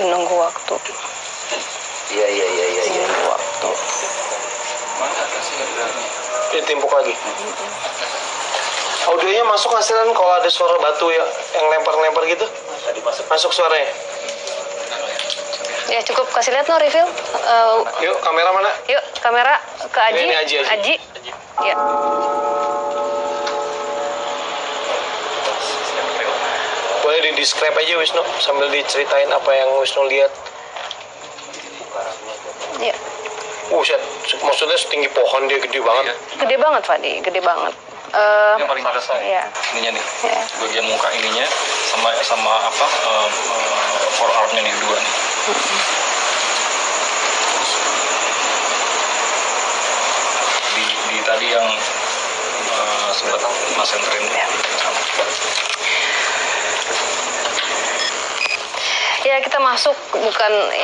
menunggu waktu. Iya iya iya iya. iya. menunggu waktu. Ditimpuk lagi. Audionya masuk hasilnya kalau ada suara batu ya yang lempar-lempar gitu? Masuk. masuk suaranya ya cukup. Kasih lihat no review. Eh, yuk kamera mana? yuk kamera ke Aji. Ini, ini Aji, Aji. ya di describe aja Wisnu sambil diceritain apa yang Wisnu lihat. Ya Buset, maksudnya setinggi pohon dia gede banget. gede banget Fadi gede banget. Eh, yang paling terasa ya ininya nih. Ya bagian muka ininya sama sama apa uh, uh, forearmnya nih dua nih. Di, di tadi yang uh, sempat mas enterin Ya. Ya kita masuk bukan